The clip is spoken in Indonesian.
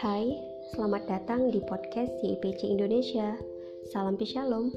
Hai, selamat datang di podcast YIPC Indonesia. Salam Shalom.